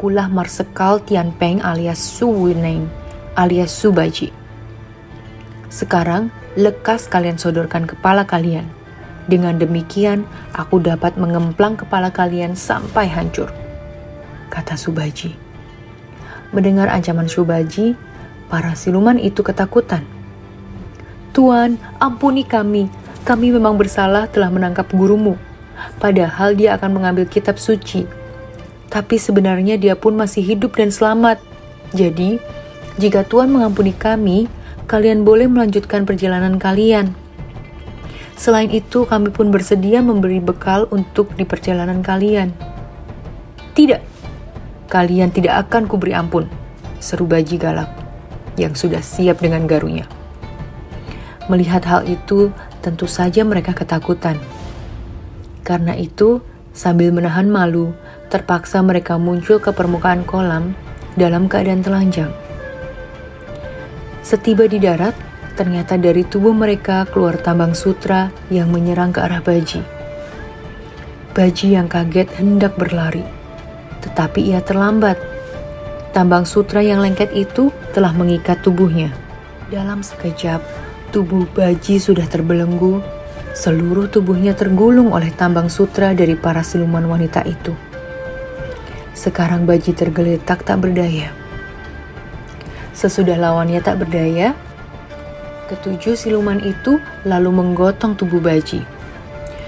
Akulah Marsekal Tian Peng alias Su Wineng alias Subaji. Sekarang, lekas kalian sodorkan kepala kalian. Dengan demikian, aku dapat mengemplang kepala kalian sampai hancur. Kata Subaji. Mendengar ancaman Subaji, para siluman itu ketakutan. Tuan, ampuni kami. Kami memang bersalah telah menangkap gurumu. Padahal dia akan mengambil kitab suci tapi sebenarnya dia pun masih hidup dan selamat. Jadi, jika Tuhan mengampuni kami, kalian boleh melanjutkan perjalanan kalian. Selain itu, kami pun bersedia memberi bekal untuk di perjalanan kalian. Tidak, kalian tidak akan kuberi ampun, seru Baji galak yang sudah siap dengan garunya. Melihat hal itu, tentu saja mereka ketakutan. Karena itu, sambil menahan malu, terpaksa mereka muncul ke permukaan kolam dalam keadaan telanjang. Setiba di darat, ternyata dari tubuh mereka keluar tambang sutra yang menyerang ke arah Baji. Baji yang kaget hendak berlari, tetapi ia terlambat. Tambang sutra yang lengket itu telah mengikat tubuhnya. Dalam sekejap, tubuh Baji sudah terbelenggu, seluruh tubuhnya tergulung oleh tambang sutra dari para siluman wanita itu. Sekarang Baji tergeletak tak berdaya. Sesudah lawannya tak berdaya, ketujuh siluman itu lalu menggotong tubuh Baji.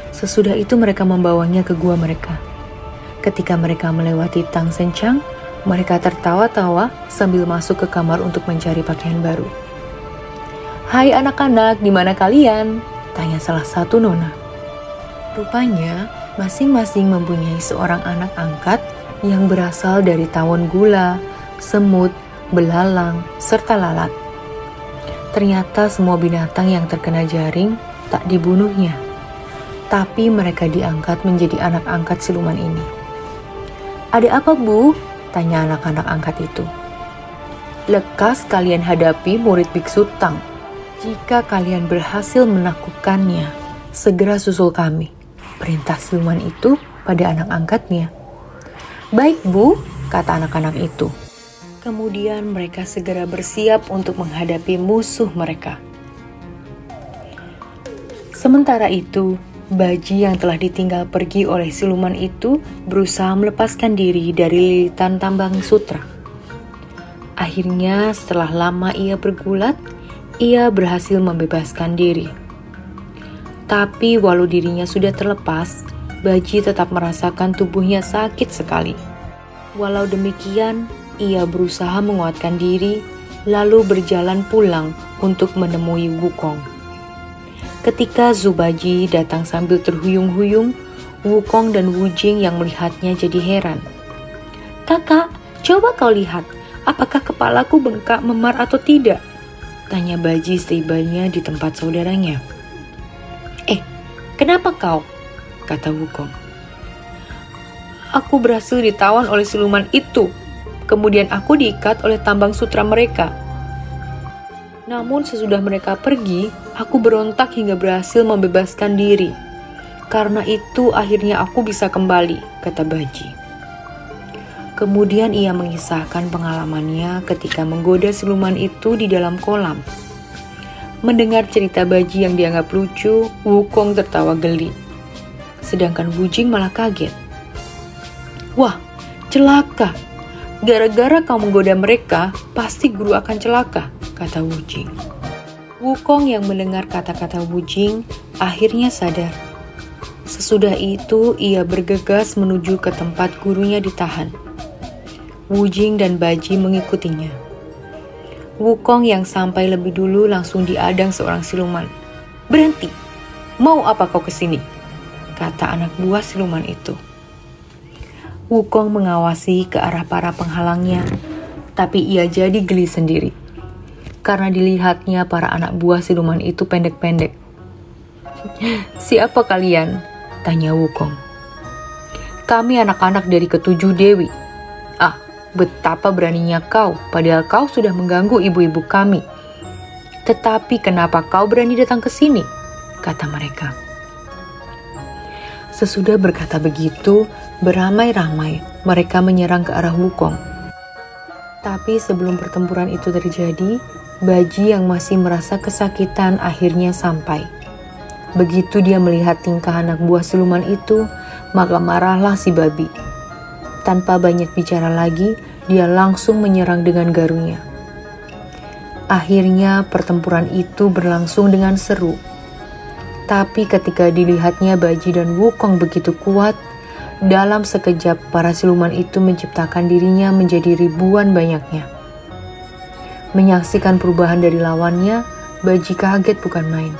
Sesudah itu mereka membawanya ke gua mereka. Ketika mereka melewati Tang Sencang, mereka tertawa-tawa sambil masuk ke kamar untuk mencari pakaian baru. Hai anak-anak, di mana kalian? Tanya salah satu nona. Rupanya, masing-masing mempunyai seorang anak angkat yang berasal dari tawon gula, semut, belalang, serta lalat. Ternyata semua binatang yang terkena jaring tak dibunuhnya, tapi mereka diangkat menjadi anak angkat siluman ini. Ada apa bu? Tanya anak-anak angkat itu. Lekas kalian hadapi murid biksu Tang. Jika kalian berhasil menaklukkannya, segera susul kami. Perintah siluman itu pada anak angkatnya. Baik bu, kata anak-anak itu. Kemudian mereka segera bersiap untuk menghadapi musuh mereka. Sementara itu, Baji yang telah ditinggal pergi oleh siluman itu berusaha melepaskan diri dari lilitan tambang sutra. Akhirnya, setelah lama ia bergulat, ia berhasil membebaskan diri. Tapi walau dirinya sudah terlepas, Baji tetap merasakan tubuhnya sakit sekali. Walau demikian, ia berusaha menguatkan diri, lalu berjalan pulang untuk menemui Wukong. Ketika Zubaji datang sambil terhuyung-huyung, Wukong dan Wujing yang melihatnya jadi heran. Kakak, coba kau lihat, apakah kepalaku bengkak memar atau tidak? Tanya Baji setibanya di tempat saudaranya. Eh, kenapa kau? Kata Wukong. Aku berhasil ditawan oleh siluman itu. Kemudian aku diikat oleh tambang sutra mereka. Namun sesudah mereka pergi, aku berontak hingga berhasil membebaskan diri. Karena itu akhirnya aku bisa kembali, kata Baji. Kemudian ia mengisahkan pengalamannya ketika menggoda siluman itu di dalam kolam. Mendengar cerita Baji yang dianggap lucu, Wukong tertawa geli sedangkan Wujing malah kaget. Wah, celaka. Gara-gara kau menggoda mereka, pasti guru akan celaka, kata Wujing. Wukong yang mendengar kata-kata Wujing akhirnya sadar. Sesudah itu, ia bergegas menuju ke tempat gurunya ditahan. Wujing dan Baji mengikutinya. Wukong yang sampai lebih dulu langsung diadang seorang siluman. Berhenti, mau apa kau ke sini? Kata anak buah siluman itu. Wukong mengawasi ke arah para penghalangnya, tapi ia jadi geli sendiri. Karena dilihatnya para anak buah siluman itu pendek-pendek. Siapa kalian? Tanya Wukong. Kami anak-anak dari ketujuh dewi. Ah, betapa beraninya kau, padahal kau sudah mengganggu ibu-ibu kami. Tetapi kenapa kau berani datang ke sini? Kata mereka. Sesudah berkata begitu, beramai-ramai mereka menyerang ke arah Wukong. Tapi sebelum pertempuran itu terjadi, Baji yang masih merasa kesakitan akhirnya sampai. Begitu dia melihat tingkah anak buah siluman itu, maka marahlah si babi. Tanpa banyak bicara lagi, dia langsung menyerang dengan garunya. Akhirnya pertempuran itu berlangsung dengan seru tapi ketika dilihatnya Baji dan Wukong begitu kuat, dalam sekejap para siluman itu menciptakan dirinya menjadi ribuan banyaknya. Menyaksikan perubahan dari lawannya, Baji kaget bukan main.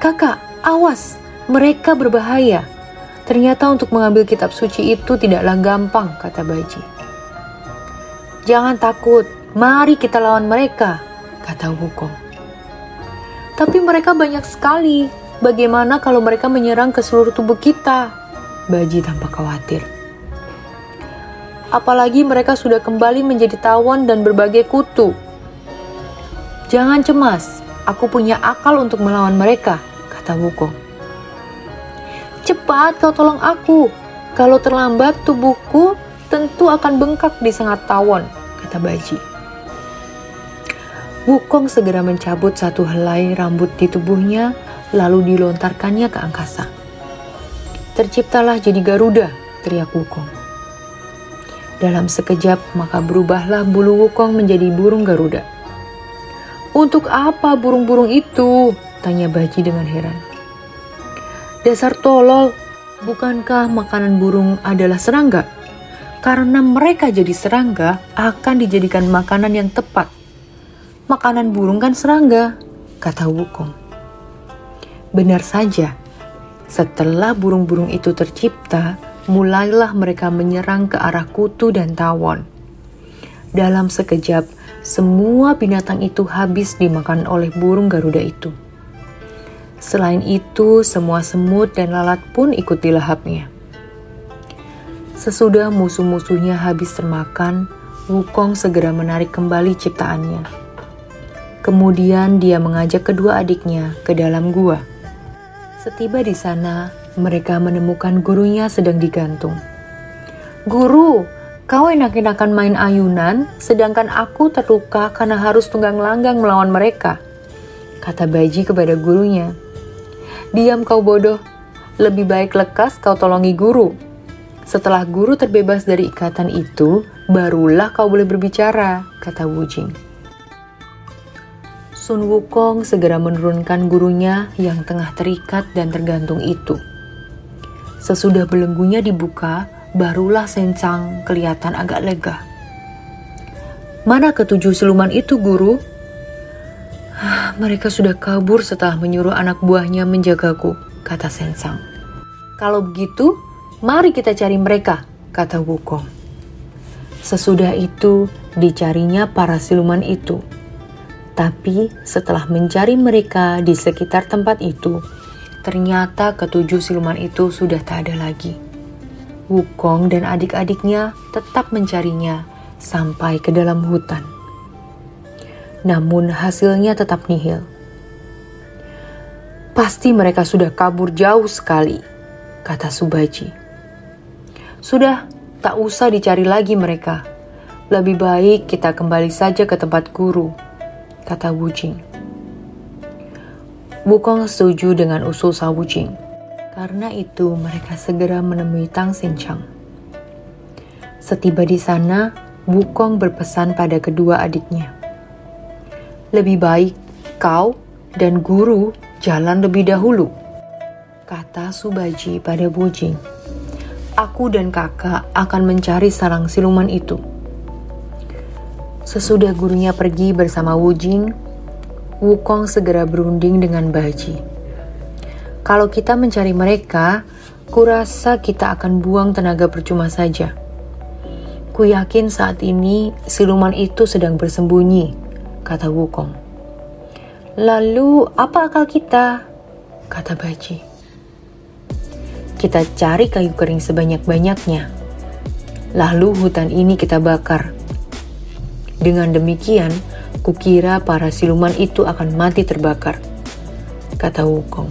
Kakak, awas, mereka berbahaya. Ternyata untuk mengambil kitab suci itu tidaklah gampang, kata Baji. Jangan takut, mari kita lawan mereka, kata Wukong. Tapi mereka banyak sekali. Bagaimana kalau mereka menyerang ke seluruh tubuh kita? Baji tampak khawatir. Apalagi mereka sudah kembali menjadi tawon dan berbagai kutu. Jangan cemas, aku punya akal untuk melawan mereka, kata Wukong. Cepat kau tolong aku. Kalau terlambat tubuhku tentu akan bengkak di sengat tawon, kata Baji. Wukong segera mencabut satu helai rambut di tubuhnya, lalu dilontarkannya ke angkasa. Terciptalah jadi Garuda, teriak Wukong. Dalam sekejap, maka berubahlah bulu Wukong menjadi burung Garuda. Untuk apa burung-burung itu? Tanya Baji dengan heran. Dasar tolol, bukankah makanan burung adalah serangga? Karena mereka jadi serangga, akan dijadikan makanan yang tepat makanan burung kan serangga, kata Wukong. Benar saja, setelah burung-burung itu tercipta, mulailah mereka menyerang ke arah kutu dan tawon. Dalam sekejap, semua binatang itu habis dimakan oleh burung Garuda itu. Selain itu, semua semut dan lalat pun ikut dilahapnya. Sesudah musuh-musuhnya habis termakan, Wukong segera menarik kembali ciptaannya Kemudian dia mengajak kedua adiknya ke dalam gua. Setiba di sana, mereka menemukan gurunya sedang digantung. Guru, kau enak-enakan main ayunan, sedangkan aku terluka karena harus tunggang langgang melawan mereka. Kata Baji kepada gurunya. Diam kau bodoh, lebih baik lekas kau tolongi guru. Setelah guru terbebas dari ikatan itu, barulah kau boleh berbicara, kata Wujing. Sun Wukong segera menurunkan gurunya yang tengah terikat dan tergantung itu. Sesudah belenggunya dibuka, barulah Sencang kelihatan agak lega. Mana ketujuh siluman itu, guru? Ah, mereka sudah kabur setelah menyuruh anak buahnya menjagaku, kata Sencang. Kalau begitu, mari kita cari mereka, kata Wukong. Sesudah itu, dicarinya para siluman itu tapi setelah mencari mereka di sekitar tempat itu, ternyata ketujuh siluman itu sudah tak ada lagi. Wukong dan adik-adiknya tetap mencarinya sampai ke dalam hutan. Namun hasilnya tetap nihil. Pasti mereka sudah kabur jauh sekali, kata Subaji. Sudah, tak usah dicari lagi mereka. Lebih baik kita kembali saja ke tempat guru kata Wu Jing. Wukong setuju dengan usul Sa Wu Jing. Karena itu mereka segera menemui Tang Xinchang. Setiba di sana, Wukong berpesan pada kedua adiknya. Lebih baik kau dan guru jalan lebih dahulu, kata Subaji pada Wu Jing. Aku dan kakak akan mencari sarang siluman itu. Sesudah gurunya pergi bersama Wu Jing, Wukong segera berunding dengan Baji. Kalau kita mencari mereka, kurasa kita akan buang tenaga percuma saja. Ku yakin saat ini siluman itu sedang bersembunyi, kata Wukong. Lalu apa akal kita? Kata Baji. Kita cari kayu kering sebanyak-banyaknya. Lalu hutan ini kita bakar. Dengan demikian, kukira para siluman itu akan mati terbakar. Kata Wukong.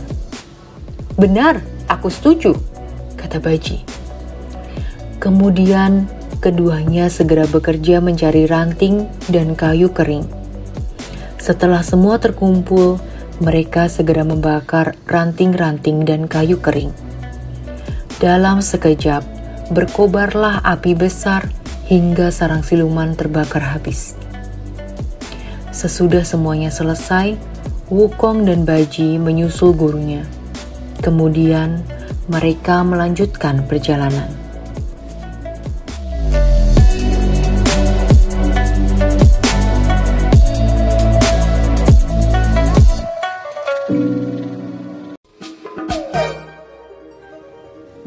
Benar, aku setuju, kata Baji. Kemudian keduanya segera bekerja mencari ranting dan kayu kering. Setelah semua terkumpul, mereka segera membakar ranting-ranting dan kayu kering. Dalam sekejap, berkobarlah api besar hingga sarang siluman terbakar habis. Sesudah semuanya selesai, Wukong dan Baji menyusul gurunya. Kemudian, mereka melanjutkan perjalanan.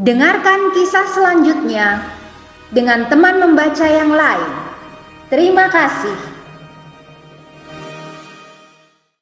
Dengarkan kisah selanjutnya dengan teman membaca yang lain. Terima kasih.